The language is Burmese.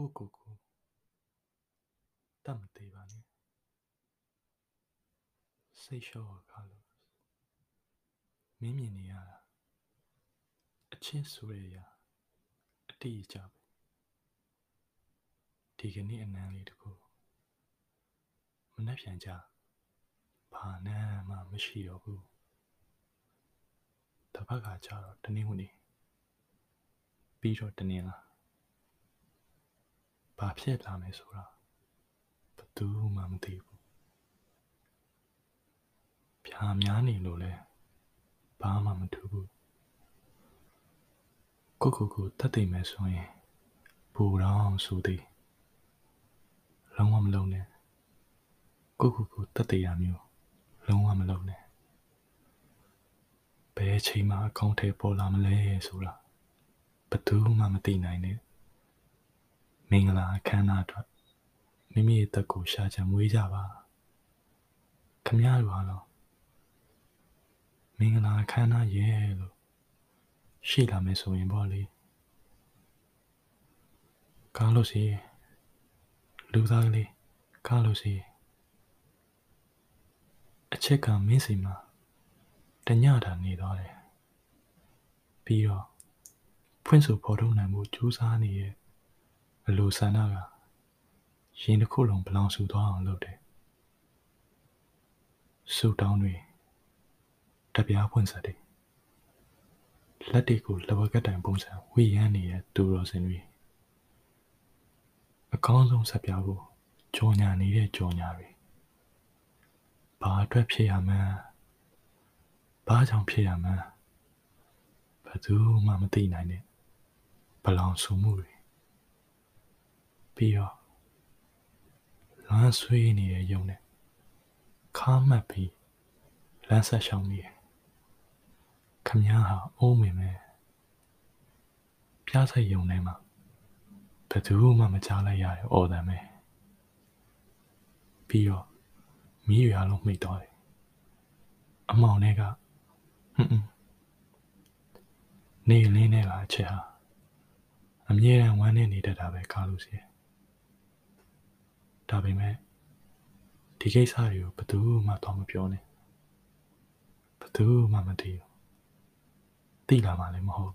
ကိုကိုကိုတတ်မသေးပါနဲ့စိတ်လျှော့ကားလို့မင်းမြင်နေရတာအချစ်ဆိုရရာအတိအကျပဲဒီကနေ့အနမ်းလေးတကူမနှက်ပြန်ကြဘာနမ်းမှမရှိတော့ဘူးတပတ်ကကြတော့တနည်းဟိုနေပြီးတော့တနင်္လာ ဘာဖြစ်လာမယ်ဆိုတာဘယ်သူမှမသိဘူးဖြာများနေလို့လဲဘာမှမထူးဘူးကိုကိုကိုတတ်သိမ့်မယ်ဆိုရင်ဘူတော်ဆိုသည်လုံးဝမလုံးနဲ့ကိုကိုကိုတတ်သိရမျိုးလုံးဝမလုံးနဲ့ဘယ်ချိန်မှအကောင့်ထဲပေါ်လာမလဲဆိုတာဘယ်သူမှမသိနိုင်နဲ့ မင်္ဂလာအခမ်းအနားအတွက်မိမိရဲ့တက်ကိုရှာချင်မွေးကြပါခမရတို့ဟာတော့မင်္ဂလာအခမ်းအနားရဲ့လို့ရှိလာမယ်ဆိုရင်ပေါ့လေကားလို့စီလူသားကလေးကားလို့စီအချက်ကမင်းစီမှာတညတာနေသွားတယ်ပြီးတော့ဖွင့်ဆိုဖော်ထုတ်နိုင်မှုကြိုးစားနေရဲ့ အလိုဆန္ဒကရင်တစ်ခုလုံးဘလောင်ဆူသွားအောင်လုပ်တယ်ဆူတောင်းတွေတပြားဖွင့်ဆက်တယ်လက်တွေကိုလဘကတိုင်ပုံစံဝေရမ်းနေတဲ့သူတော်စင်တွေအကောင်းဆုံးဆက်ပြဖို့ကြော်ညာနေတဲ့ကြော်ညာတွေဘာအတွက်ဖြစ်ရမှန်းဘာကြောင့်ဖြစ်ရမှန်းဘယ်သူမှမသိနိုင်တဲ့ဘလောင်ဆူမှုတွေ ပြီးတော့လွမ်းဆွေးနေတဲ့ယုံနဲ့ခါမှတ်ပြီးလမ်းဆက်ရှောင်နေတယ်ခမည်းဟာအိုးမင်မဲပြားဆိုင်ယုံထဲမှာဘယ်သူမှမကြားလိုက်ရတဲ့အော်တန်ပဲပြီးတော့မိရွာလုံးမိတ်သွားတယ်အမောင်တွေကဟွန်းဟွန်းနေလင်းနဲ့ကအချက်ဟာအမြဲတမ်းဝမ်းနေနေတတ်တာပဲကားလို့စီ ဒါပေမဲ့ဒီကိစ္စတွေကိုဘယ်သူမှတော့မပြောနဲ့ဘယ်သူမှမသိဘူးသိလာမှလည်းမဟုတ်